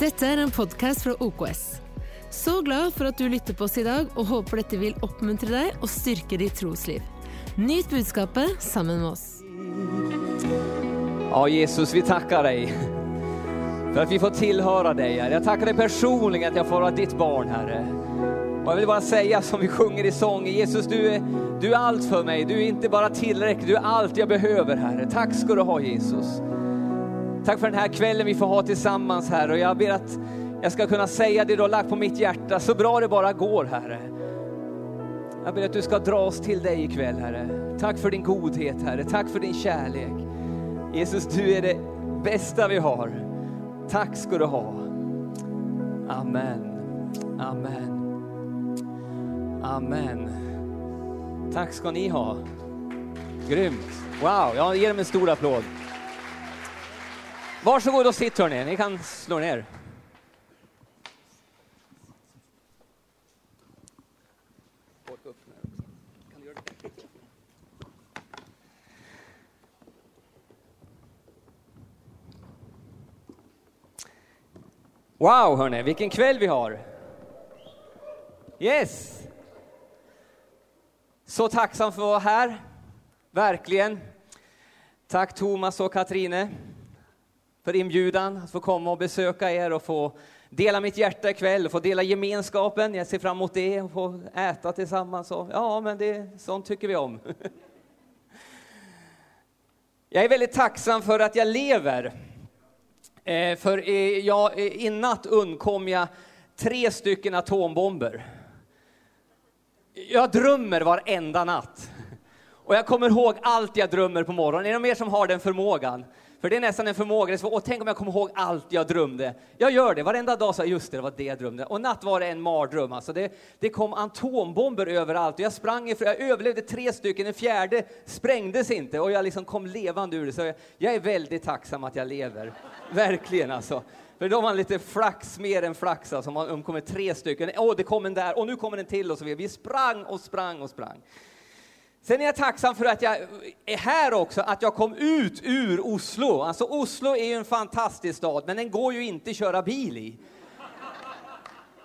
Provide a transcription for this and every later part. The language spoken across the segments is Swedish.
Detta är en podcast från OKS. Så glad för att du lyssnar på oss idag, och hoppas att dette vil uppmuntra dig och styrke ditt trosliv. Nyt budskapet samman med oss. Ja, Jesus, vi tackar dig för att vi får tillhöra dig. Herre. Jag tackar dig personligen att jag får vara ditt barn, Herre. Och jag vill bara säga som vi sjunger i sången, Jesus, du är, du är allt för mig. Du är inte bara tillräcklig, du är allt jag behöver, Herre. Tack ska du ha, Jesus. Tack för den här kvällen vi får ha tillsammans, Herre. Och jag ber att jag ska kunna säga det du har lagt på mitt hjärta, så bra det bara går, Herre. Jag ber att du ska dra oss till dig ikväll, Herre. Tack för din godhet, Herre. Tack för din kärlek. Jesus, du är det bästa vi har. Tack ska du ha. Amen. Amen. Amen. Tack ska ni ha. Grymt. Wow, jag ger dem en stor applåd. Varsågod och sitt hörni, ni kan slå ner. Wow hörni, vilken kväll vi har. Yes! Så tacksam för att vara här, verkligen. Tack Thomas och Katrine för inbjudan att få komma och besöka er och få dela mitt hjärta ikväll och få dela gemenskapen. Jag ser fram emot det och få äta tillsammans. Och, ja, men det, sånt tycker vi om. Jag är väldigt tacksam för att jag lever. Eh, för eh, jag, eh, i natt undkom jag tre stycken atombomber. Jag drömmer varenda natt. Och jag kommer ihåg allt jag drömmer på morgonen. Är det någon mer som har den förmågan? För det är nästan en förmåga. Det är så, tänk om jag kommer ihåg allt jag drömde. Jag gör det. Varenda dag så just det, det var det jag drömde. Och natt var det en mardröm. Alltså det, det kom atombomber överallt. Och jag sprang ifrån, jag överlevde tre stycken. Den fjärde sprängdes inte och jag liksom kom levande ur det. Så jag, jag är väldigt tacksam att jag lever. Verkligen alltså. För då har man lite flax, mer än flax alltså. Man omkommer tre stycken. Åh, oh, det kom en där och nu kommer en till och så vidare. Vi sprang och sprang och sprang. Sen är jag tacksam för att jag är här också, att jag kom ut ur Oslo. Alltså Oslo är ju en fantastisk stad, men den går ju inte att köra bil i.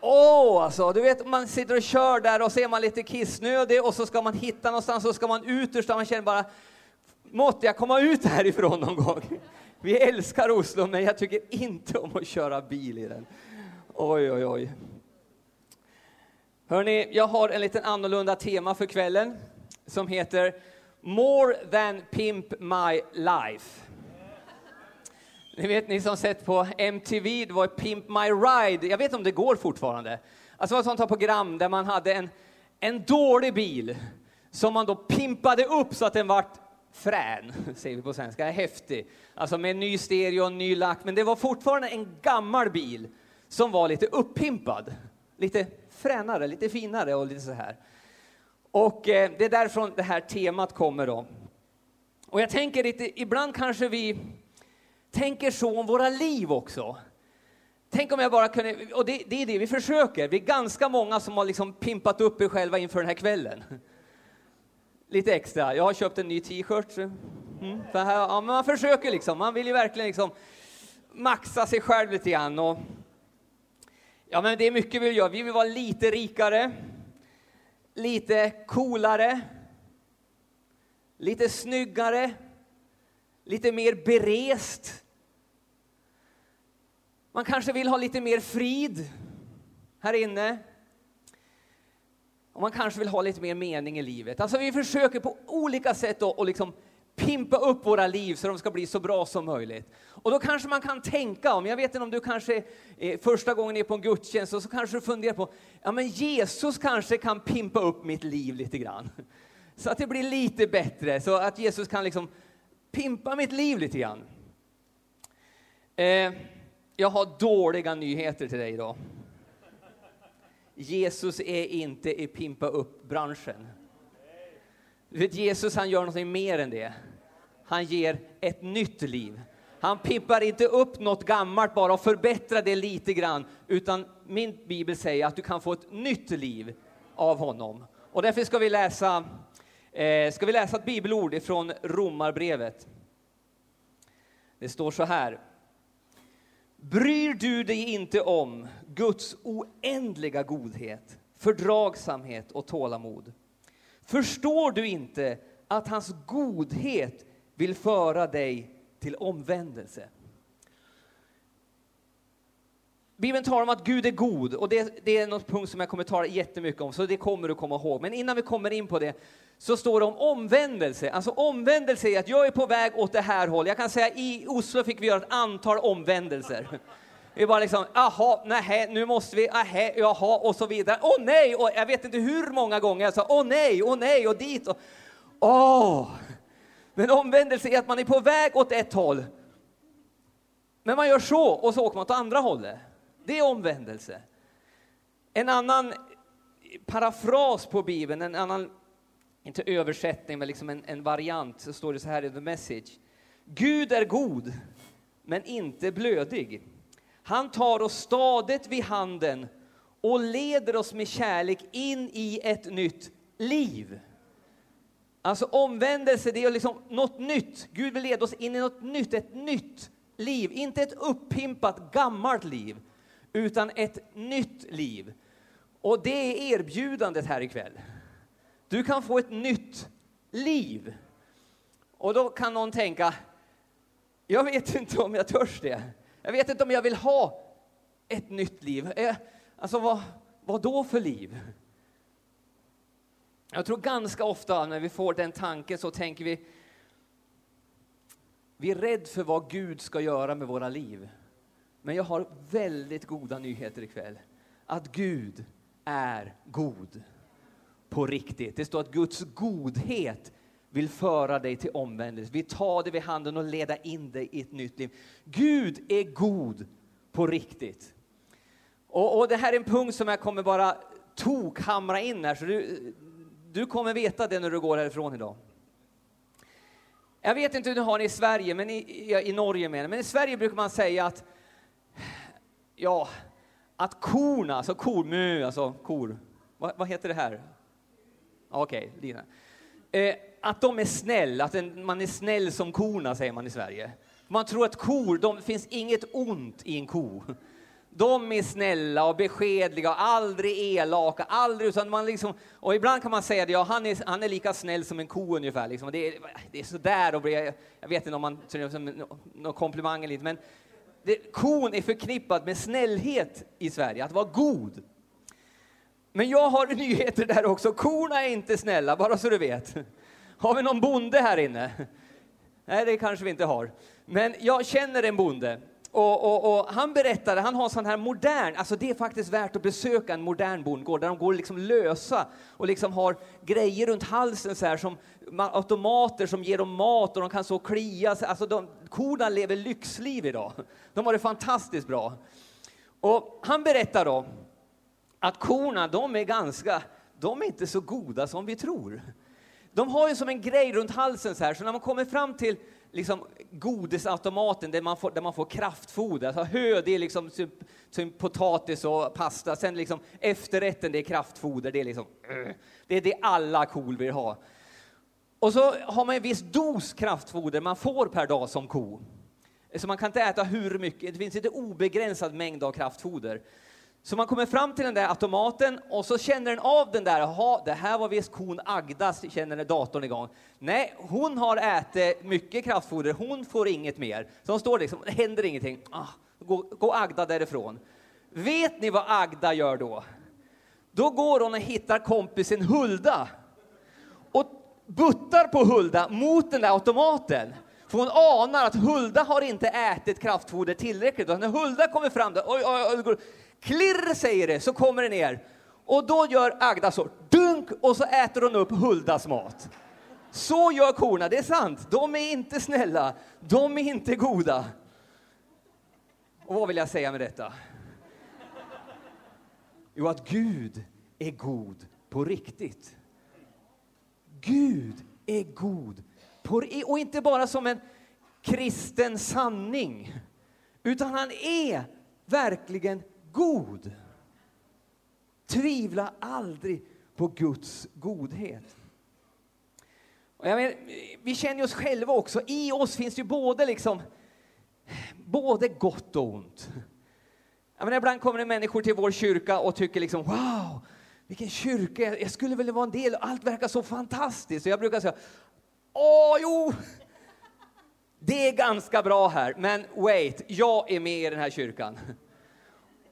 Åh, oh, alltså, du vet, man sitter och kör där och så är man lite kissnödig och så ska man hitta någonstans och ska man ut ur stan. Man känner bara, måtte jag komma ut härifrån någon gång? Vi älskar Oslo, men jag tycker inte om att köra bil i den. Oj, oj, oj. Hörni, jag har en liten annorlunda tema för kvällen som heter More than pimp my life. Ni vet, ni som sett på MTV, det var Pimp My Ride. Jag vet inte om det går fortfarande. Alltså det var ett sånt program där man hade en, en dålig bil som man då pimpade upp så att den vart frän, säger vi på svenska, häftig. Alltså med ny stereo och ny lack. Men det var fortfarande en gammal bil som var lite uppimpad. Lite fränare, lite finare och lite så här. Och eh, det är därifrån det här temat kommer då. Och jag tänker lite, ibland kanske vi tänker så om våra liv också. Tänk om jag bara kunde, och det, det är det vi försöker. Vi är ganska många som har liksom pimpat upp er själva inför den här kvällen. Lite extra. Jag har köpt en ny t-shirt. Mm, ja, man försöker liksom, man vill ju verkligen liksom maxa sig själv lite grann. Och, ja, men det är mycket vi vill göra. Vi vill vara lite rikare lite coolare, lite snyggare, lite mer berest. Man kanske vill ha lite mer frid här inne. Och man kanske vill ha lite mer mening i livet. Alltså vi försöker på olika sätt att liksom pimpa upp våra liv så de ska bli så bra som möjligt. Och då kanske man kan tänka om, jag vet inte om du kanske är första gången är på en gudstjänst och så kanske du funderar på, ja men Jesus kanske kan pimpa upp mitt liv lite grann. Så att det blir lite bättre, så att Jesus kan liksom pimpa mitt liv lite grann. Eh, jag har dåliga nyheter till dig idag. Jesus är inte i pimpa upp-branschen. Du vet, Jesus han gör någonting mer än det. Han ger ett nytt liv. Han pimpar inte upp något gammalt bara och förbättrar det lite grann, utan min bibel säger att du kan få ett nytt liv av honom. Och därför ska vi läsa, eh, ska vi läsa ett bibelord från Romarbrevet. Det står så här. Bryr du dig inte om Guds oändliga godhet, fördragsamhet och tålamod? Förstår du inte att hans godhet vill föra dig till omvändelse? Bibeln talar om att Gud är god och det, det är något punkt som jag kommer tala jättemycket om, så det kommer du komma ihåg. Men innan vi kommer in på det så står det om omvändelse. Alltså omvändelse är att jag är på väg åt det här hållet. Jag kan säga i Oslo fick vi göra ett antal omvändelser. Vi bara liksom, jaha, nej, nu måste vi, aha, jaha, och så vidare. Åh nej, och jag vet inte hur många gånger jag sa åh nej, åh nej, och dit och åh. Men omvändelse är att man är på väg åt ett håll. Men man gör så och så åker man åt andra hållet. Det är omvändelse. En annan parafras på Bibeln, en annan, inte översättning, men liksom en, en variant, så står det så här i The Message. Gud är god, men inte blödig. Han tar oss stadigt vid handen och leder oss med kärlek in i ett nytt liv. Alltså omvändelse, det är liksom något nytt. Gud vill leda oss in i något nytt, ett nytt liv. Inte ett uppimpat, gammalt liv, utan ett nytt liv. Och det är erbjudandet här ikväll. Du kan få ett nytt liv. Och då kan någon tänka, jag vet inte om jag törs det. Jag vet inte om jag vill ha ett nytt liv. Eh, alltså, vad, vad då för liv? Jag tror ganska ofta när vi får den tanken så tänker vi, vi är rädda för vad Gud ska göra med våra liv. Men jag har väldigt goda nyheter ikväll. Att Gud är god på riktigt. Det står att Guds godhet vill föra dig till omvändelse. Vi tar dig vid handen och leder in dig i ett nytt liv. Gud är god på riktigt. Och, och det här är en punkt som jag kommer bara tokhamra in här, så du, du kommer veta det när du går härifrån idag. Jag vet inte hur ni har det i Sverige, men i, i Norge menar men i Sverige brukar man säga att ja, att korna, alltså kor, mö, alltså kor, vad, vad heter det här? Okej, okay, Lina. Eh, att de är snäll, att en, man är snäll som korna, säger man i Sverige. Man tror att kor, de finns inget ont i en ko. De är snälla och beskedliga och aldrig elaka, aldrig, utan man liksom, och ibland kan man säga att ja, han är, han är lika snäll som en ko ungefär. Liksom. Det, är, det är sådär, och jag, jag vet inte om man tror som någon komplimang eller inte, men det, kon är förknippad med snällhet i Sverige, att vara god. Men jag har nyheter där också. Korna är inte snälla, bara så du vet. Har vi någon bonde här inne? Nej, det kanske vi inte har. Men jag känner en bonde. Och, och, och, han berättade, han har en sån här modern, alltså det är faktiskt värt att besöka en modern bondgård där de går liksom lösa och liksom har grejer runt halsen så här som automater som ger dem mat och de kan så klia sig. Alltså de, korna lever lyxliv idag. De har det fantastiskt bra. Och han berättar då att korna, de är ganska, de är inte så goda som vi tror. De har ju som en grej runt halsen så här, så när man kommer fram till liksom godisautomaten där man får, där man får kraftfoder. Alltså hö, det är liksom typ, typ potatis och pasta. Sen liksom efterrätten, det är kraftfoder. Det är liksom, eh. det är det alla kor vill ha. Och så har man en viss dos kraftfoder man får per dag som ko. Så man kan inte äta hur mycket, det finns inte obegränsad mängd av kraftfoder. Så man kommer fram till den där automaten och så känner den av den där, jaha, det här var visst kon Agda, känner den datorn igång. Nej, hon har ätit mycket kraftfoder, hon får inget mer. Så hon står liksom, det händer ingenting. Ah, gå, gå Agda därifrån. Vet ni vad Agda gör då? Då går hon och hittar kompisen Hulda och buttar på Hulda mot den där automaten. För hon anar att Hulda har inte ätit kraftfoder tillräckligt. Och när Hulda kommer fram, där, oj, oj, oj, klirr säger det, så kommer det ner. Och då gör Agda så, dunk, och så äter hon upp Huldas mat. Så gör korna, det är sant. De är inte snälla, de är inte goda. Och vad vill jag säga med detta? Jo, att Gud är god på riktigt. Gud är god, och inte bara som en kristen sanning, utan han är verkligen god. Tvivla aldrig på Guds godhet. Och jag vi känner oss själva också. I oss finns ju både liksom både gott och ont. Jag menar, ibland kommer det människor till vår kyrka och tycker liksom wow, vilken kyrka, jag skulle vilja vara en del, allt verkar så fantastiskt. Och jag brukar säga, åh jo, det är ganska bra här, men wait, jag är med i den här kyrkan.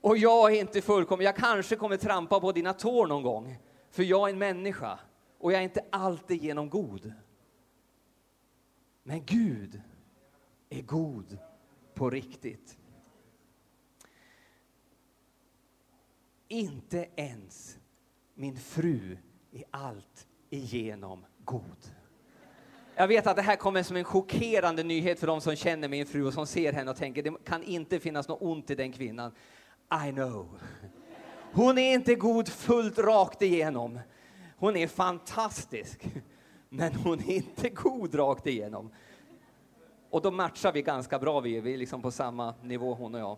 Och jag är inte fullkomlig, jag kanske kommer trampa på dina tår någon gång, för jag är en människa och jag är inte alltid genom god. Men Gud är god på riktigt. Inte ens min fru är allt igenom god. Jag vet att det här kommer som en chockerande nyhet för de som känner min fru och som ser henne och tänker det kan inte finnas något ont i den kvinnan. I know. Hon är inte god fullt rakt igenom. Hon är fantastisk, men hon är inte god rakt igenom. Och då matchar vi ganska bra, vi, vi är liksom på samma nivå hon och jag.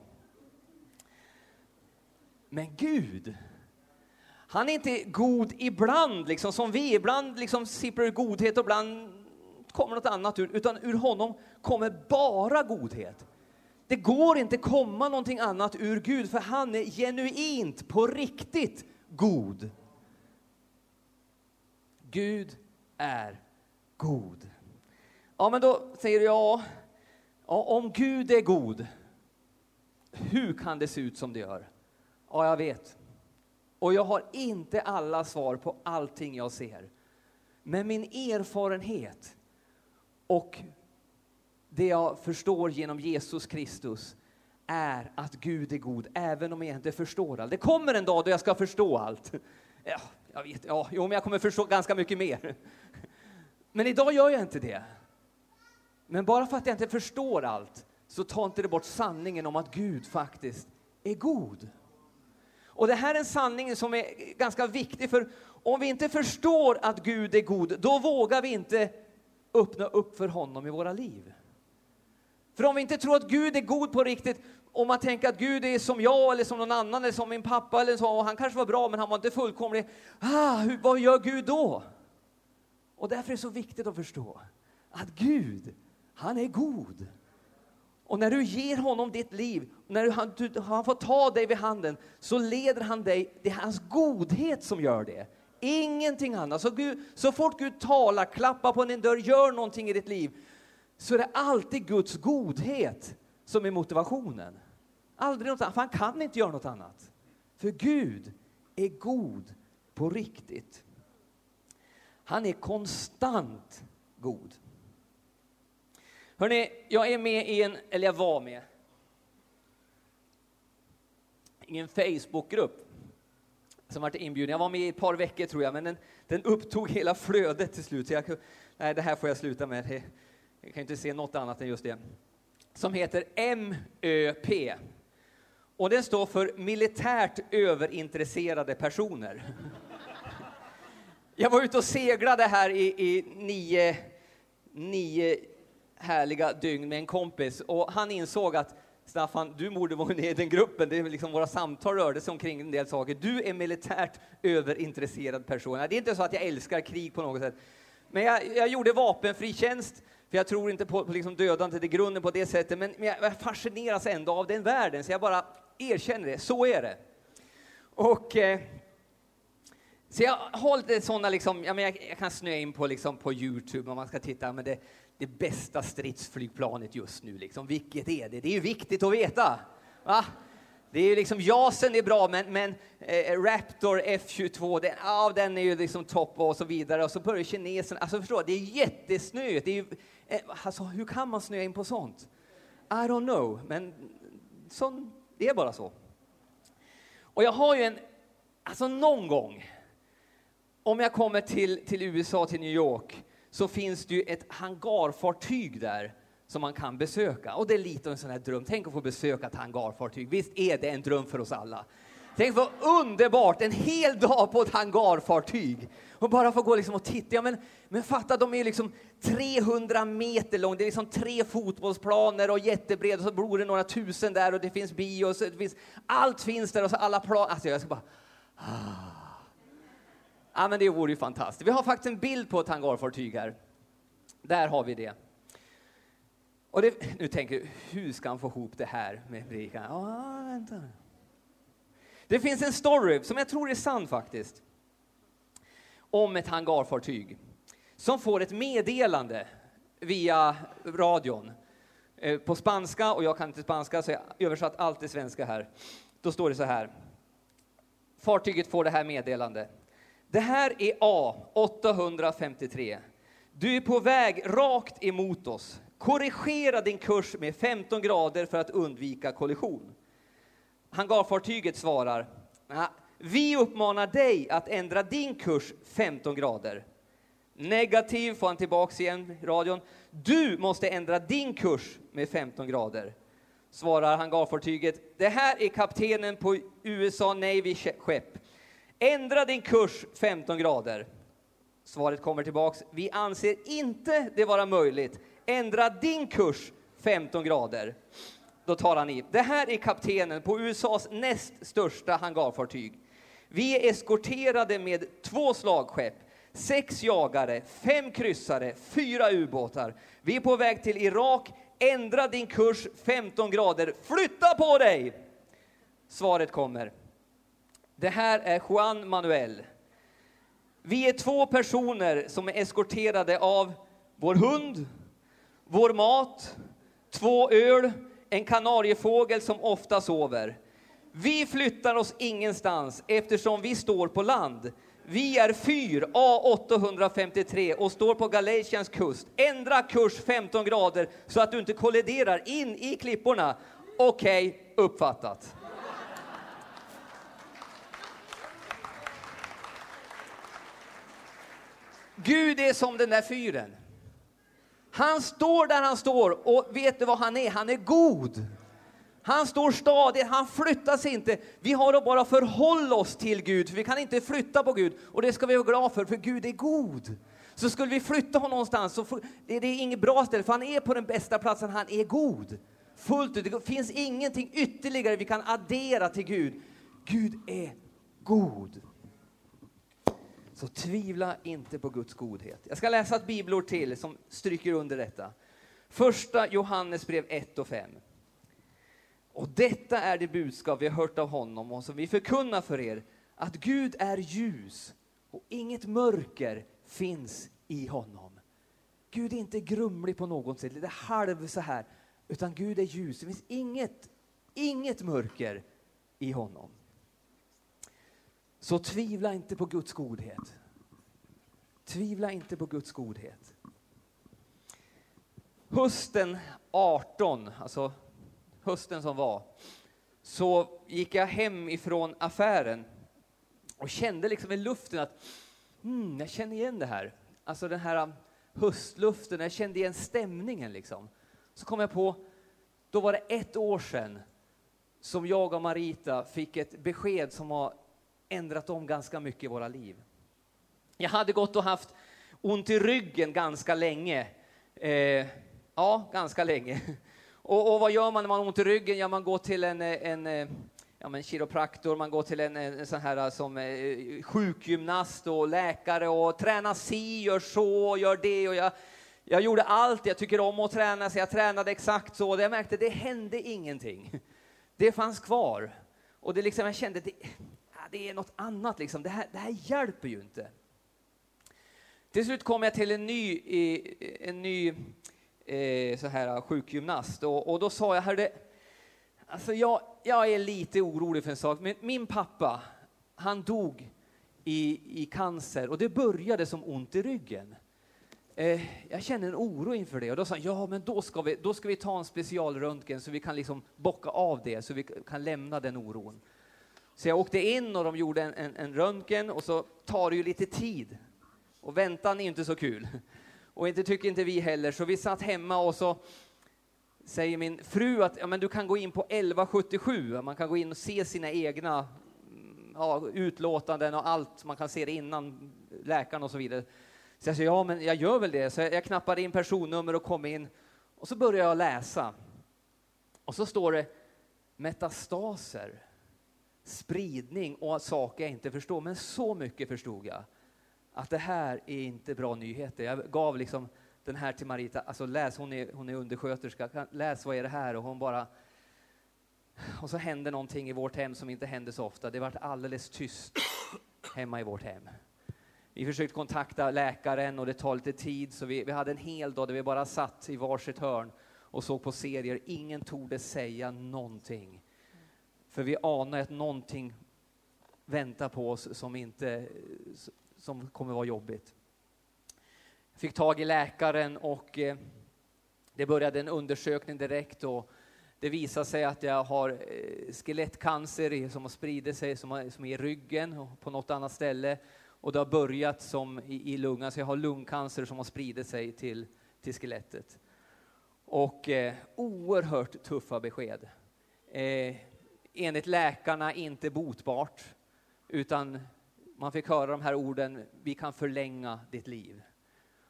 Men Gud, han är inte god ibland, liksom som vi. Ibland liksom sipprar godhet och ibland kommer något annat ur, utan ur honom kommer bara godhet. Det går inte komma någonting annat ur Gud, för han är genuint, på riktigt god. Gud är god. Ja, men då säger du ja, om Gud är god, hur kan det se ut som det gör? Ja, jag vet. Och jag har inte alla svar på allting jag ser. Men min erfarenhet och det jag förstår genom Jesus Kristus är att Gud är god, även om jag inte förstår allt. Det kommer en dag då jag ska förstå allt. Ja, jag vet, ja, jo, men jag kommer förstå ganska mycket mer. Men idag gör jag inte det. Men bara för att jag inte förstår allt så tar inte det bort sanningen om att Gud faktiskt är god. Och det här är en sanning som är ganska viktig, för om vi inte förstår att Gud är god, då vågar vi inte öppna upp för honom i våra liv. För om vi inte tror att Gud är god på riktigt, om man tänker att Gud är som jag eller som någon annan eller som min pappa eller så, och han kanske var bra men han var inte fullkomlig. Ah, hur, vad gör Gud då? Och därför är det så viktigt att förstå att Gud, han är god. Och när du ger honom ditt liv, när han, du, han får ta dig vid handen, så leder han dig, det är hans godhet som gör det. Ingenting annat. Så, Gud, så fort Gud talar, klappar på din dörr, gör någonting i ditt liv, så är det alltid Guds godhet som är motivationen. Aldrig något annat, för han kan inte göra något annat. För Gud är god på riktigt. Han är konstant god. Hörrni, jag är med i en, eller jag var med, i en Facebookgrupp som varit inbjuden. Jag var med i ett par veckor tror jag, men den, den upptog hela flödet till slut. Så jag, nej, det här får jag sluta med. Jag kan inte se något annat än just det. Som heter MÖP. Och den står för militärt överintresserade personer. Jag var ute och seglade här i, i nio, nio härliga dygn med en kompis och han insåg att Staffan, du borde vara med i den gruppen. Det är liksom våra samtal rörde sig omkring en del saker. Du är militärt överintresserad person. Det är inte så att jag älskar krig på något sätt. Men jag, jag gjorde vapenfri tjänst, för jag tror inte på, på liksom dödandet i grunden på det sättet. Men, men jag fascineras ändå av den världen, så jag bara erkänner det. Så är det. Och... Eh, så jag har lite sådana, liksom, ja, men jag, jag, kan snöa in på, liksom, på Youtube om man ska titta, men det, det bästa stridsflygplanet just nu, liksom. vilket är det? Det är ju viktigt att veta. Va? Det är ju liksom, JASen är bra, men, men eh, Raptor F22, den, ah, den är ju liksom topp och så vidare. Och så börjar kineserna, alltså förstå, det är jättesnöigt. Det är ju, eh, alltså, hur kan man snöa in på sånt? I don't know, men sån, det är bara så. Och jag har ju en, alltså någon gång, om jag kommer till, till USA, till New York, så finns det ju ett hangarfartyg där som man kan besöka. Och det är lite av en sån här dröm. Tänk att få besöka ett hangarfartyg. Visst är det en dröm för oss alla? Tänk vad underbart, en hel dag på ett hangarfartyg och bara få gå liksom och titta. Ja, men, men fatta, de är liksom 300 meter långa, det är liksom tre fotbollsplaner och jättebreda, och så bor det några tusen där och det finns bio, och så det finns, allt finns där och så alla plan. Alltså jag ska bara... Ah. Ja, men det vore ju fantastiskt. Vi har faktiskt en bild på ett hangarfartyg här. Där har vi det. Och det, nu tänker du, hur ska han få ihop det här med predikan? Ja, vänta. Det finns en story som jag tror är sann faktiskt. Om ett hangarfartyg som får ett meddelande via radion eh, på spanska och jag kan inte spanska så jag har översatt allt till svenska här. Då står det så här. Fartyget får det här meddelandet. Det här är A 853. Du är på väg rakt emot oss. Korrigera din kurs med 15 grader för att undvika kollision. Hangarfartyget svarar, vi uppmanar dig att ändra din kurs 15 grader. Negativ får han tillbaks igen i radion. Du måste ändra din kurs med 15 grader. Svarar hangarfartyget. Det här är kaptenen på USA Navy skepp. Ändra din kurs 15 grader. Svaret kommer tillbaks. Vi anser inte det vara möjligt. Ändra din kurs 15 grader. Då tar han i. Det här är kaptenen på USAs näst största hangarfartyg. Vi är eskorterade med två slagskepp, sex jagare, fem kryssare, fyra ubåtar. Vi är på väg till Irak. Ändra din kurs 15 grader. Flytta på dig! Svaret kommer. Det här är Juan Manuel. Vi är två personer som är eskorterade av vår hund, vår mat, två öl, en kanariefågel som ofta sover. Vi flyttar oss ingenstans eftersom vi står på land. Vi är fyr A853 och står på Galatians kust. Ändra kurs 15 grader så att du inte kolliderar in i klipporna. Okej, okay, uppfattat. Gud är som den där fyren. Han står där han står och vet du vad han är? Han är god. Han står stadigt, han flyttar sig inte. Vi har att bara förhålla oss till Gud, för vi kan inte flytta på Gud. Och det ska vi vara glada för, för Gud är god. Så skulle vi flytta honom någonstans så är det inget bra ställe, för han är på den bästa platsen, han är god. Fullt ut, det finns ingenting ytterligare vi kan addera till Gud. Gud är god. Så tvivla inte på Guds godhet. Jag ska läsa ett bibelord till som stryker under detta. Första Johannesbrev 1 och 5. Och detta är det budskap vi har hört av honom och som vi förkunnar för er, att Gud är ljus och inget mörker finns i honom. Gud är inte grumlig på något sätt, lite halv så här, utan Gud är ljus. Det finns inget, inget mörker i honom. Så tvivla inte på Guds godhet. Tvivla inte på Guds godhet. Hösten 18, alltså hösten som var, så gick jag hem ifrån affären och kände liksom i luften att mm, jag känner igen det här. Alltså den här um, höstluften, jag kände igen stämningen liksom. Så kom jag på, då var det ett år sedan som jag och Marita fick ett besked som var ändrat om ganska mycket i våra liv. Jag hade gått och haft ont i ryggen ganska länge. Eh, ja, ganska länge. Och, och, vad gör man när man har ont i ryggen? Ja, man går till en, en, eh, ja, men kiropraktor, man går till en, en sån här eh, som eh, sjukgymnast och läkare och tränar si, gör så, gör det. Och jag, jag gjorde allt, jag tycker om att träna, så jag tränade exakt så. Och jag märkte det hände ingenting. Det fanns kvar. Och det liksom, jag kände, det, det är något annat liksom. Det här, det här hjälper ju inte. Till slut kom jag till en ny, en ny eh, så här eh, sjukgymnast och, och då sa jag, hörde, alltså jag, jag är lite orolig för en sak. Men min pappa, han dog i, i cancer och det började som ont i ryggen. Eh, jag känner en oro inför det och då sa han, ja men då ska, vi, då ska vi ta en specialröntgen så vi kan liksom bocka av det så vi kan lämna den oron. Så jag åkte in och de gjorde en, en, en röntgen och så tar det ju lite tid. Och väntan är inte så kul. Och inte tycker inte vi heller, så vi satt hemma och så säger min fru att ja, men du kan gå in på 1177, man kan gå in och se sina egna mm, ja, utlåtanden och allt, man kan se det innan läkaren och så vidare. Så jag säger ja, men jag gör väl det. Så jag knappade in personnummer och kom in och så börjar jag läsa. Och så står det metastaser spridning och saker jag inte förstår. Men så mycket förstod jag att det här är inte bra nyheter. Jag gav liksom den här till Marita, alltså läs, hon är, hon är undersköterska, läs vad är det här? Och hon bara... Och så hände någonting i vårt hem som inte hände så ofta. Det vart alldeles tyst hemma i vårt hem. Vi försökte kontakta läkaren och det tar lite tid, så vi, vi hade en hel dag där vi bara satt i varsitt hörn och såg på serier. Ingen torde säga någonting. För vi anar att någonting väntar på oss som, inte, som kommer vara jobbigt. Jag fick tag i läkaren och eh, det började en undersökning direkt. Och det visade sig att jag har eh, skelettcancer som har spridit sig som, är i ryggen och på något annat ställe. Och det har börjat som i, i lungan, så jag har lungcancer som har spridit sig till, till skelettet. Och eh, oerhört tuffa besked. Eh, enligt läkarna inte botbart, utan man fick höra de här orden, vi kan förlänga ditt liv.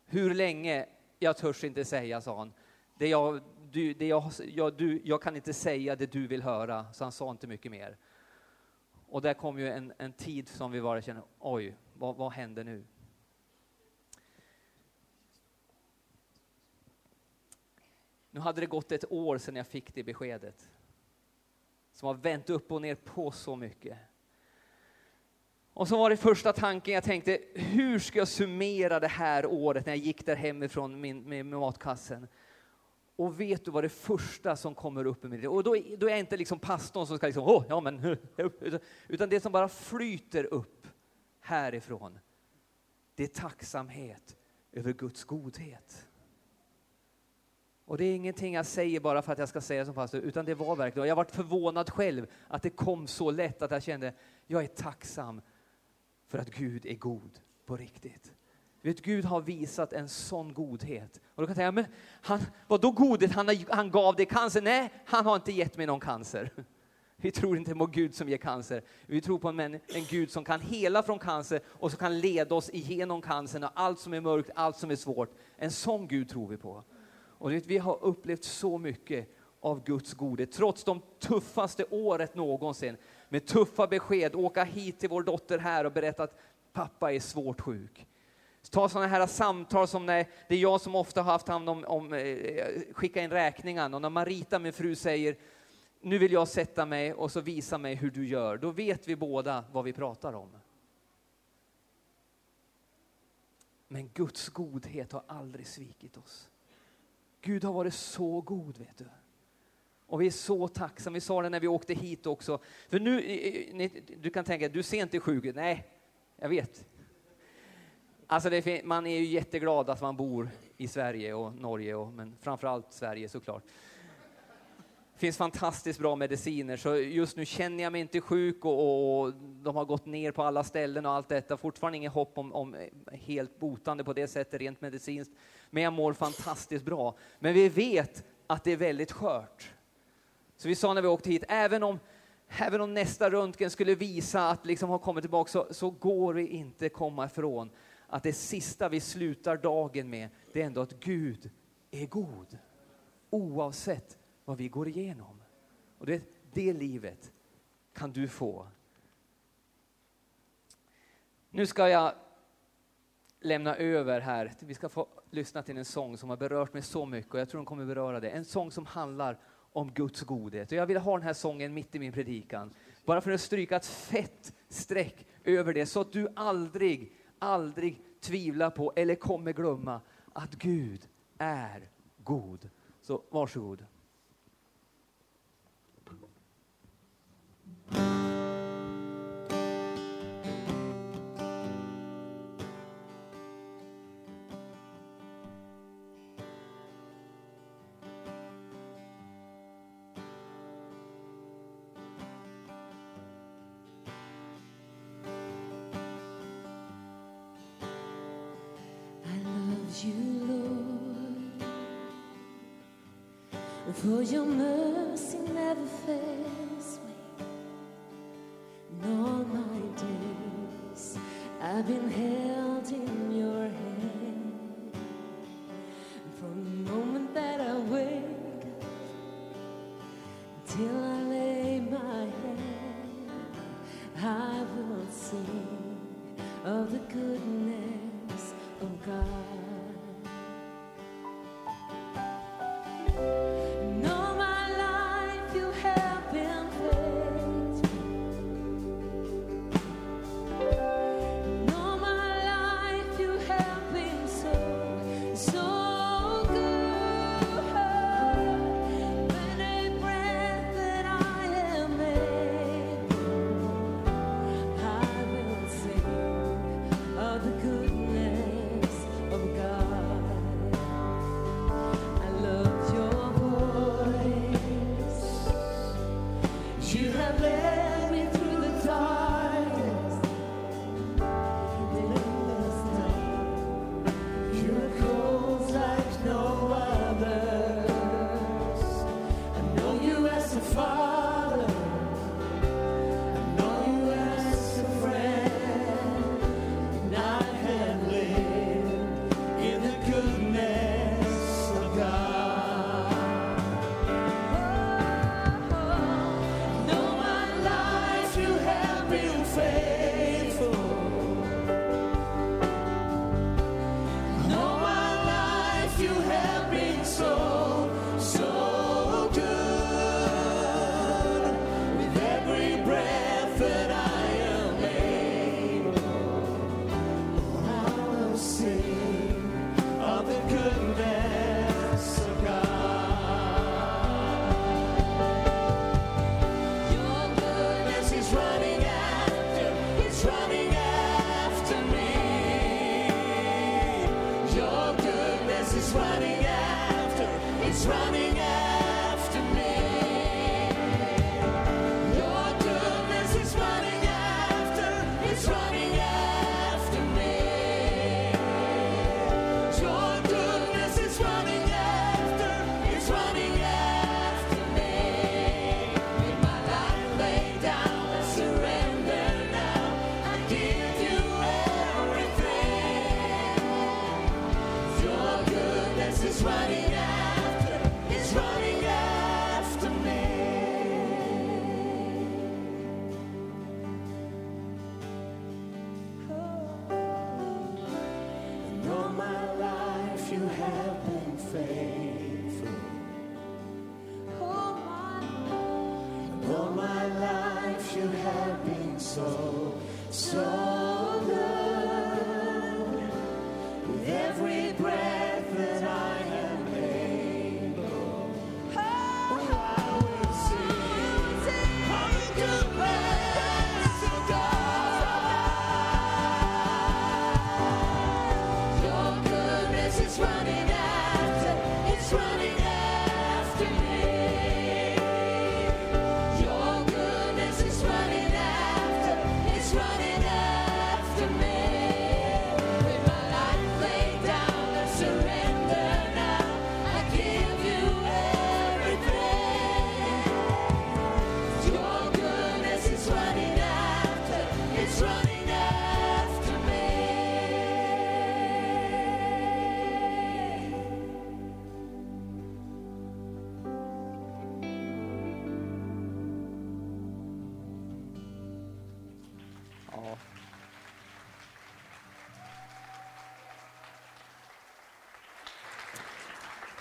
Hur länge? Jag törs inte säga, sa han. Det jag, du, det jag, jag, du, jag kan inte säga det du vill höra, så han sa inte mycket mer. Och där kom ju en, en tid som vi bara känner, oj, vad, vad händer nu? Nu hade det gått ett år sedan jag fick det beskedet. Som har vänt upp och ner på så mycket. Och så var det första tanken jag tänkte, hur ska jag summera det här året när jag gick där hemifrån min, med matkassen? Och vet du vad det första som kommer upp i mitt Och då, då är jag inte liksom pastorn som ska liksom, oh, ja men, utan det som bara flyter upp härifrån, det är tacksamhet över Guds godhet. Och det är ingenting jag säger bara för att jag ska säga som pastor, utan det var verkligen, jag varit förvånad själv att det kom så lätt att jag kände, jag är tacksam för att Gud är god på riktigt. Vet, Gud har visat en sån godhet. Och då kan säga, men han, vadå godhet? Han, han gav dig cancer? Nej, han har inte gett mig någon cancer. Vi tror inte på Gud som ger cancer. Vi tror på en, en Gud som kan hela från cancer och som kan leda oss igenom cancern och allt som är mörkt, allt som är svårt. En sån Gud tror vi på. Och vet, vi har upplevt så mycket av Guds godhet, trots de tuffaste året någonsin. Med tuffa besked, åka hit till vår dotter här och berätta att pappa är svårt sjuk. Ta sådana här samtal som när det är jag som ofta har haft hand om, om eh, skicka in räkningen och när Marita, min fru, säger nu vill jag sätta mig och så visa mig hur du gör. Då vet vi båda vad vi pratar om. Men Guds godhet har aldrig svikit oss. Gud har varit så god, vet du. Och vi är så tacksamma. Vi sa det när vi åkte hit också. För nu, du kan tänka, du ser inte sjuk ut. Nej, jag vet. Alltså det, man är ju jätteglad att man bor i Sverige och Norge, och, men framförallt Sverige såklart. Det finns fantastiskt bra mediciner, så just nu känner jag mig inte sjuk och, och de har gått ner på alla ställen och allt detta. Fortfarande inget hopp om, om helt botande på det sättet rent medicinskt, men jag mår fantastiskt bra. Men vi vet att det är väldigt skört. Så vi sa när vi åkte hit, även om, även om nästa röntgen skulle visa att liksom har kommit tillbaka så, så går det inte komma ifrån att det sista vi slutar dagen med, det är ändå att Gud är god. Oavsett vad vi går igenom. Och det, det livet kan du få. Nu ska jag lämna över här. Vi ska få lyssna till en sång som har berört mig så mycket och jag tror den kommer beröra det. En sång som handlar om Guds godhet. Och jag vill ha den här sången mitt i min predikan. Bara för att stryka ett fett streck över det så att du aldrig, aldrig tvivlar på eller kommer glömma att Gud är god. Så varsågod. you move.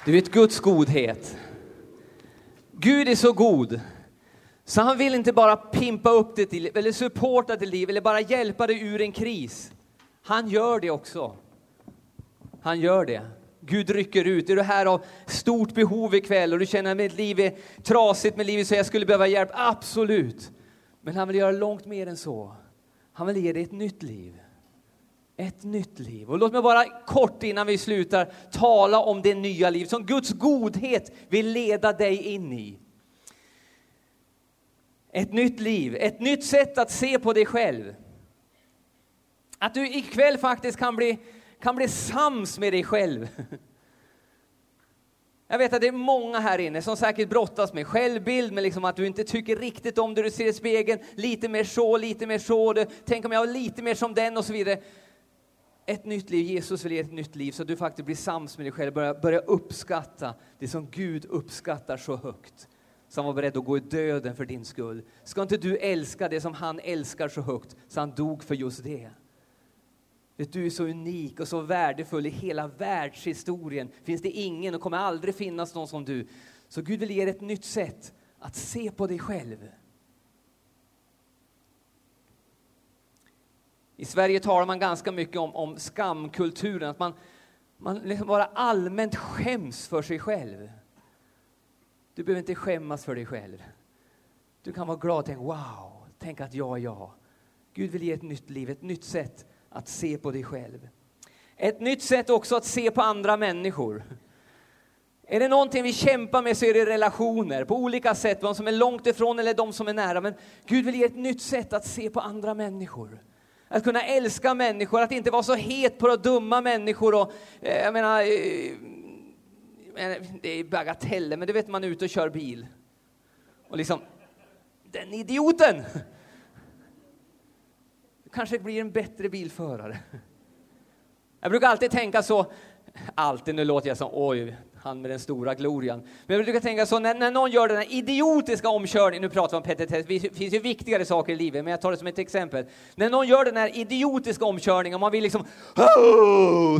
Du vet Guds godhet. Gud är så god så han vill inte bara pimpa upp ditt liv eller supporta ditt liv eller bara hjälpa dig ur en kris. Han gör det också. Han gör det. Gud rycker ut. Är du här av stort behov ikväll och du känner att mitt liv är trasigt med livet så jag skulle behöva hjälp? Absolut. Men han vill göra långt mer än så. Han vill ge dig ett nytt liv. Ett nytt liv. Och låt mig bara kort innan vi slutar tala om det nya liv som Guds godhet vill leda dig in i. Ett nytt liv, ett nytt sätt att se på dig själv. Att du ikväll faktiskt kan bli, kan bli sams med dig själv. Jag vet att det är många här inne som säkert brottas med självbild, med liksom att du inte tycker riktigt om det du ser i spegeln. Lite mer så, lite mer så. Du, tänk om jag var lite mer som den och så vidare. Ett nytt liv, Jesus vill ge ett nytt liv så att du faktiskt blir sams med dig själv. Börja, börja uppskatta det som Gud uppskattar så högt. Så han var beredd att gå i döden för din skull. Ska inte du älska det som han älskar så högt så han dog för just det? Vet, du är så unik och så värdefull i hela världshistorien. Finns det ingen och kommer aldrig finnas någon som du. Så Gud vill ge dig ett nytt sätt att se på dig själv. I Sverige talar man ganska mycket om, om skamkulturen, att man, man liksom bara allmänt skäms för sig själv. Du behöver inte skämmas för dig själv. Du kan vara glad och tänka wow, tänk att jag är jag. Gud vill ge ett nytt liv, ett nytt sätt att se på dig själv. Ett nytt sätt också att se på andra människor. Är det någonting vi kämpar med så är det relationer på olika sätt, de som är långt ifrån eller de som är nära. Men Gud vill ge ett nytt sätt att se på andra människor. Att kunna älska människor, att inte vara så het på att dumma människor. Och, eh, jag menar, eh, det är bagateller, men det vet man är ute och kör bil. Och liksom, den idioten! Kanske blir en bättre bilförare. Jag brukar alltid tänka så, alltid, nu låter jag som oj, han med den stora glorian. Men jag brukar tänka så, när, när någon gör den här idiotiska omkörningen, nu pratar vi om petitess, det finns ju viktigare saker i livet, men jag tar det som ett exempel. När någon gör den här idiotiska omkörningen, och man vill liksom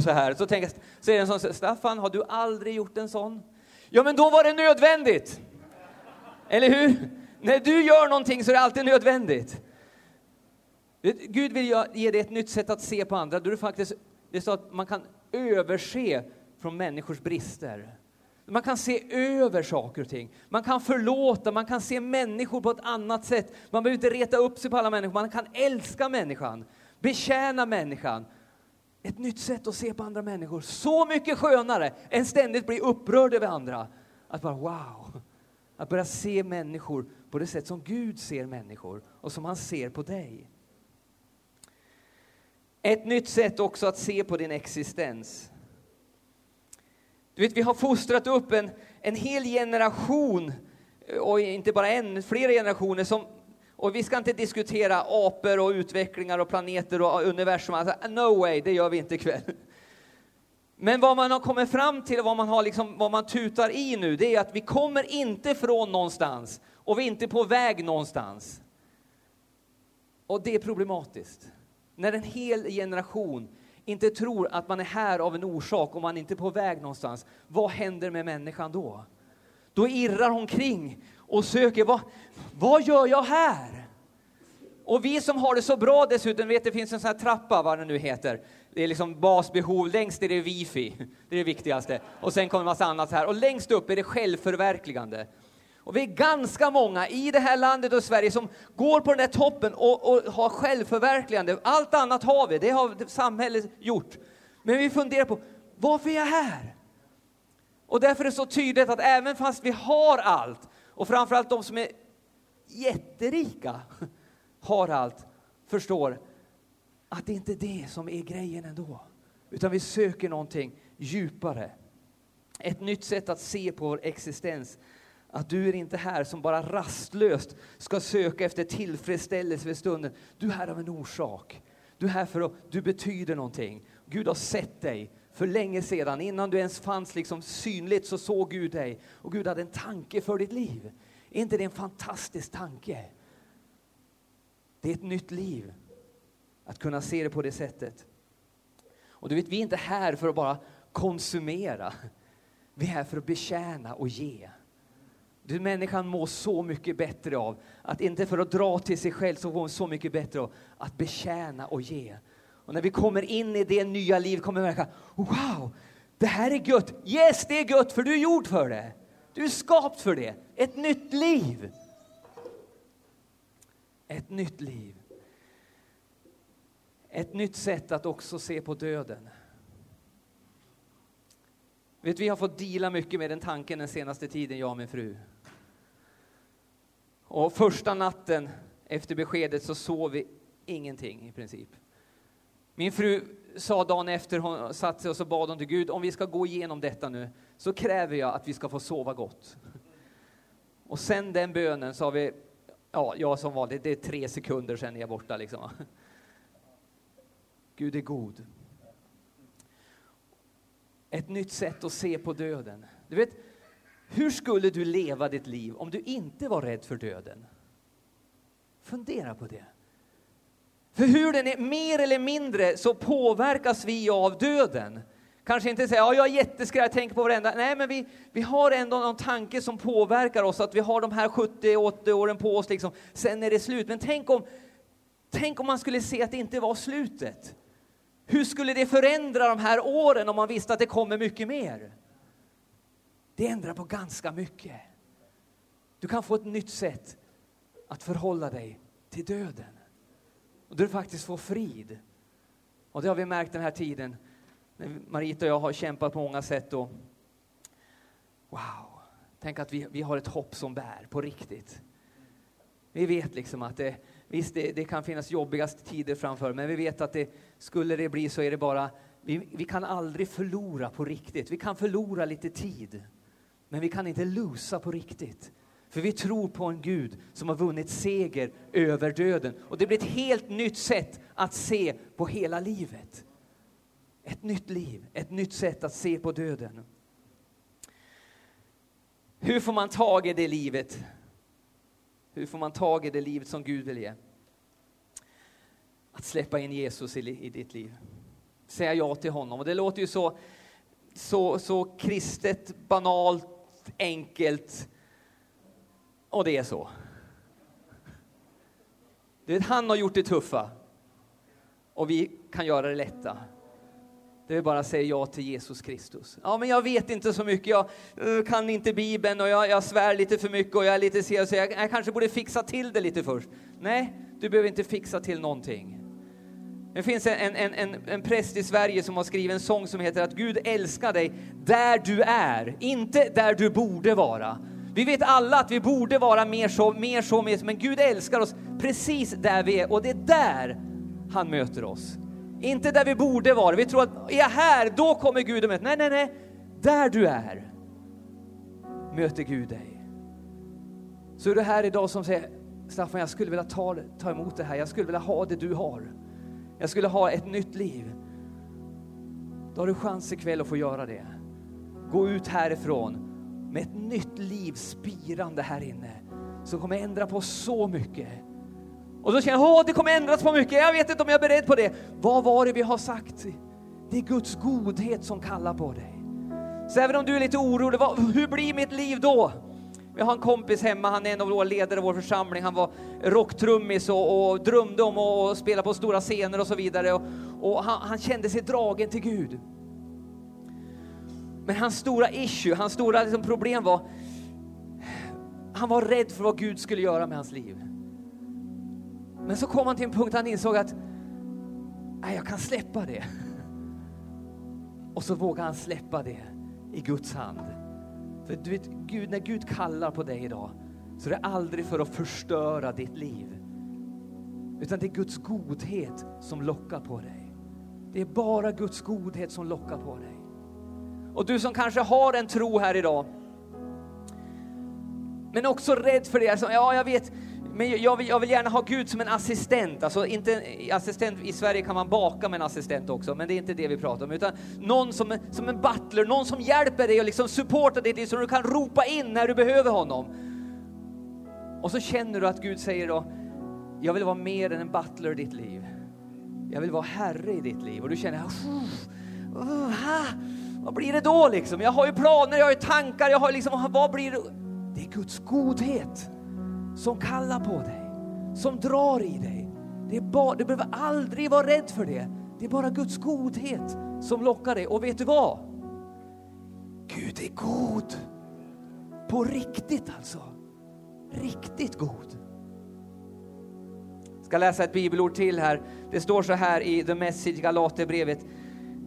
så här, så tänker så är det en sån, Staffan, har du aldrig gjort en sån? Ja, men då var det nödvändigt! Eller hur? När du gör någonting så är det alltid nödvändigt. Gud vill ge dig ett nytt sätt att se på andra, då du faktiskt, det är så att man kan överse från människors brister. Man kan se över saker och ting. Man kan förlåta, man kan se människor på ett annat sätt. Man behöver inte reta upp sig på alla människor, man kan älska människan, betjäna människan. Ett nytt sätt att se på andra människor. Så mycket skönare än ständigt bli upprörd över andra. Att bara wow! Att börja se människor på det sätt som Gud ser människor och som han ser på dig. Ett nytt sätt också att se på din existens. Du vet, vi har fostrat upp en, en hel generation, eh, och inte bara en, flera generationer som och vi ska inte diskutera apor och utvecklingar och planeter och universum. Alltså, no way, det gör vi inte ikväll. Men vad man har kommit fram till och vad man, har liksom, vad man tutar i nu, det är att vi kommer inte från någonstans och vi är inte på väg någonstans. Och det är problematiskt. När en hel generation inte tror att man är här av en orsak och man inte är på väg någonstans, vad händer med människan då? Då irrar hon kring och söker, vad, vad gör jag här? Och vi som har det så bra dessutom, vet det finns en sån här trappa, vad den nu heter. Det är liksom basbehov, längst är det wifi, det är det viktigaste. Och sen kommer en massa annat här. Och längst upp är det självförverkligande. Och vi är ganska många i det här landet och Sverige som går på den där toppen och, och har självförverkligande. Allt annat har vi, det har samhället gjort. Men vi funderar på, varför är jag här? Och därför är det så tydligt att även fast vi har allt, och framförallt de som är jätterika har allt, förstår att det inte är det som är grejen ändå. Utan vi söker någonting djupare. Ett nytt sätt att se på vår existens att du är inte här som bara rastlöst ska söka efter tillfredsställelse för stunden. Du är här av en orsak. Du är här för att du betyder någonting. Gud har sett dig för länge sedan. Innan du ens fanns liksom synligt så såg Gud dig. Och Gud hade en tanke för ditt liv. Är inte det en fantastisk tanke? Det är ett nytt liv. Att kunna se det på det sättet. Och du vet, vi är inte här för att bara konsumera. Vi är här för att betjäna och ge. Du, människan mår så mycket bättre av att inte för att dra till sig själv så mår hon så mycket bättre av att betjäna och ge. Och när vi kommer in i det nya livet kommer vi märka, wow, det här är gött. Yes, det är gött för du är gjord för det. Du är skapt för det. Ett nytt liv. Ett nytt liv. Ett nytt sätt att också se på döden. Vet, vi har fått dela mycket med den tanken den senaste tiden, jag och min fru. Och första natten efter beskedet så sov vi ingenting i princip. Min fru sa dagen efter hon satt sig och så bad hon till Gud, om vi ska gå igenom detta nu så kräver jag att vi ska få sova gott. Och sen den bönen så har vi, ja, jag som vanligt, det är tre sekunder sen är jag borta liksom. Gud är god. Ett nytt sätt att se på döden. Du vet, hur skulle du leva ditt liv om du inte var rädd för döden? Fundera på det. För hur den är, mer eller mindre, så påverkas vi av döden. Kanske inte säga, ja, jag är jätteskraj, jag tänker på varenda... Nej, men vi, vi har ändå någon tanke som påverkar oss, att vi har de här 70-80 åren på oss, liksom. sen är det slut. Men tänk om, tänk om man skulle se att det inte var slutet. Hur skulle det förändra de här åren om man visste att det kommer mycket mer? Det ändrar på ganska mycket. Du kan få ett nytt sätt att förhålla dig till döden. Och du faktiskt får frid. Och det har vi märkt den här tiden. När Marita och jag har kämpat på många sätt. Och Wow, tänk att vi, vi har ett hopp som bär på riktigt. Vi vet liksom att det, visst det, det kan finnas jobbigaste tider framför, men vi vet att det, skulle det bli så är det bara, vi, vi kan aldrig förlora på riktigt. Vi kan förlora lite tid, men vi kan inte losa på riktigt. För vi tror på en Gud som har vunnit seger över döden. Och det blir ett helt nytt sätt att se på hela livet. Ett nytt liv, ett nytt sätt att se på döden. Hur får man tag i det livet? Hur får man tag i det livet som Gud vill ge? Att släppa in Jesus i, i ditt liv. Säga ja till honom. Och det låter ju så, så, så kristet, banalt, enkelt. Och det är så. Du vet, han har gjort det tuffa. Och vi kan göra det lätta. Det är bara att säga ja till Jesus Kristus. Ja, men jag vet inte så mycket, jag eh, kan inte Bibeln och jag, jag svär lite för mycket och jag är lite sen, så jag, jag kanske borde fixa till det lite först. Nej, du behöver inte fixa till någonting. Det finns en, en, en, en präst i Sverige som har skrivit en sång som heter att Gud älskar dig där du är, inte där du borde vara. Vi vet alla att vi borde vara mer så, mer så, mer så, men Gud älskar oss precis där vi är och det är där han möter oss. Inte där vi borde vara. Vi tror att är jag här, då kommer Gud och möter. Nej, nej, nej. Där du är möter Gud dig. Så är du här idag som säger Staffan, jag skulle vilja ta, ta emot det här. Jag skulle vilja ha det du har. Jag skulle ha ett nytt liv. Då har du chans ikväll att få göra det. Gå ut härifrån med ett nytt liv spirande här inne som kommer ändra på så mycket. Och så känner jag, åh det kommer ändras på mycket, jag vet inte om jag är beredd på det. Vad var det vi har sagt? Det är Guds godhet som kallar på dig. Så även om du är lite orolig, hur blir mitt liv då? Vi har en kompis hemma, han är en av våra ledare i vår församling. Han var rocktrummis och, och drömde om att spela på stora scener och så vidare. Och, och han, han, kände sig dragen till Gud. Men hans stora issue, hans stora liksom problem var, han var rädd för vad Gud skulle göra med hans liv. Men så kom han till en punkt där han insåg att nej, jag kan släppa det. Och så vågade han släppa det i Guds hand. För du vet, Gud, när Gud kallar på dig idag så är det aldrig för att förstöra ditt liv. Utan det är Guds godhet som lockar på dig. Det är bara Guds godhet som lockar på dig. Och du som kanske har en tro här idag, men också rädd för det. Alltså, ja, jag vet, men jag vill, jag vill, gärna ha Gud som en assistent. Alltså inte assistent, I Sverige kan man baka med en assistent också, men det är inte det vi pratar om. Utan någon som, som en butler, någon som hjälper dig och liksom supportar dig så du kan ropa in när du behöver honom. Och så känner du att Gud säger då, jag vill vara mer än en butler i ditt liv. Jag vill vara herre i ditt liv. Och du känner, uh, uh, vad blir det då liksom? Jag har ju planer, jag har ju tankar, jag har liksom, vad blir det? Det är Guds godhet som kallar på dig, som drar i dig. Det är bara, du behöver aldrig vara rädd för det. Det är bara Guds godhet som lockar dig. Och vet du vad? Gud är god. På riktigt alltså. Riktigt god. Jag ska läsa ett bibelord till här. Det står så här i The Message Galaterbrevet.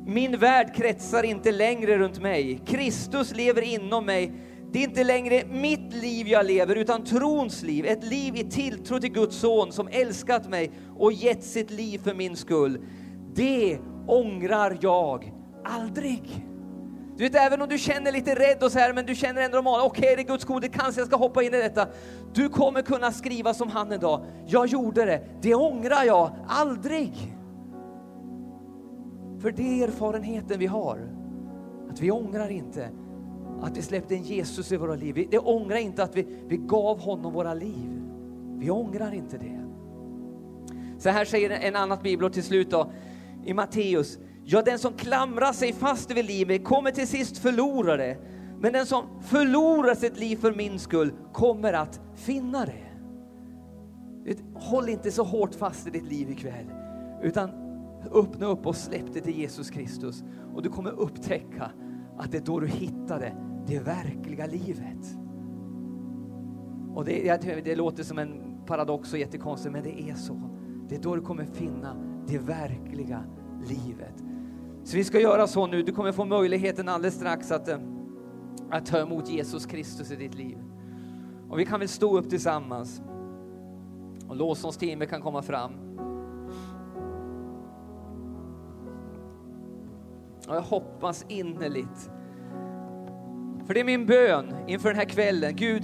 Min värld kretsar inte längre runt mig. Kristus lever inom mig. Det är inte längre mitt liv jag lever, utan trons liv. Ett liv i tilltro till Guds son som älskat mig och gett sitt liv för min skull. Det ångrar jag aldrig. Du vet, även om du känner lite rädd och så här, men du känner ändå okej, okay, det är Guds godhet, kanske jag ska hoppa in i detta. Du kommer kunna skriva som han en dag. Jag gjorde det, det ångrar jag aldrig. För det är erfarenheten vi har. Att vi ångrar inte att vi släppte in Jesus i våra liv. Vi, det ångrar inte att vi, vi gav honom våra liv. Vi ångrar inte det. Så här säger en annat bibelord till slut då, i Matteus. Ja, den som klamrar sig fast vid livet kommer till sist förlora det. Men den som förlorar sitt liv för min skull kommer att finna det. Håll inte så hårt fast i ditt liv ikväll, utan öppna upp och släpp det till Jesus Kristus. Och du kommer upptäcka att det är då du hittar det det verkliga livet. Och det, det låter som en paradox och jättekonstigt, men det är så. Det är då du kommer finna det verkliga livet. Så vi ska göra så nu. Du kommer få möjligheten alldeles strax att, eh, att ta emot Jesus Kristus i ditt liv. Och vi kan väl stå upp tillsammans. Och lovsångsteamet kan komma fram. Och jag hoppas innerligt. För det är min bön inför den här kvällen. Gud,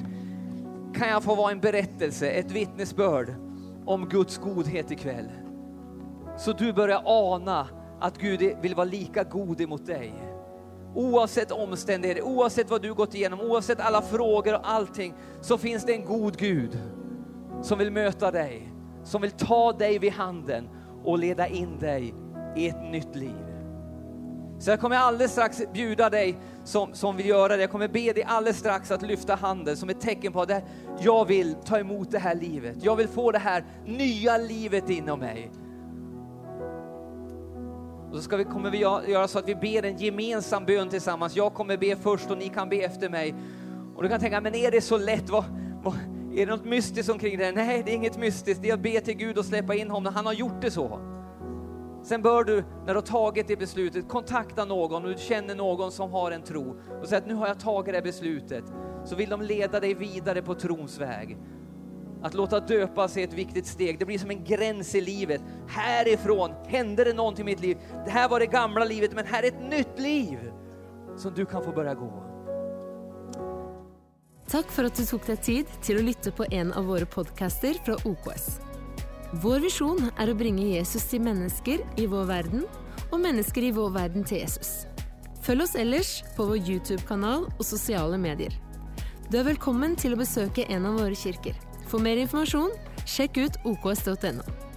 kan jag få vara en berättelse, ett vittnesbörd om Guds godhet ikväll. Så du börjar ana att Gud vill vara lika god emot dig. Oavsett omständigheter, oavsett vad du gått igenom, oavsett alla frågor och allting, så finns det en god Gud som vill möta dig, som vill ta dig vid handen och leda in dig i ett nytt liv. Så jag kommer alldeles strax bjuda dig som, som vill göra det, jag kommer be dig alldeles strax att lyfta handen som ett tecken på att jag vill ta emot det här livet. Jag vill få det här nya livet inom mig. Och så ska vi, kommer vi göra så att vi ber en gemensam bön tillsammans. Jag kommer be först och ni kan be efter mig. Och du kan tänka, men är det så lätt? Vad, vad, är det något mystiskt omkring det? Nej, det är inget mystiskt. Det är att be till Gud och släppa in honom. Han har gjort det så. Sen bör du, när du har tagit det beslutet, kontakta någon och du känner någon som har en tro och säga att nu har jag tagit det beslutet. Så vill de leda dig vidare på trons väg. Att låta döpas är ett viktigt steg. Det blir som en gräns i livet. Härifrån hände det någonting i mitt liv. Det här var det gamla livet, men här är ett nytt liv som du kan få börja gå. Tack för att du tog dig tid till att lyssna på en av våra podcaster från OKS. Vår vision är att bringe Jesus till människor i vår värld och människor i vår värld till Jesus. Följ oss ellers på vår YouTube-kanal och sociala medier. Du är välkommen till att besöka en av våra kyrkor. For mer informasjon, sjekk ut oks.no.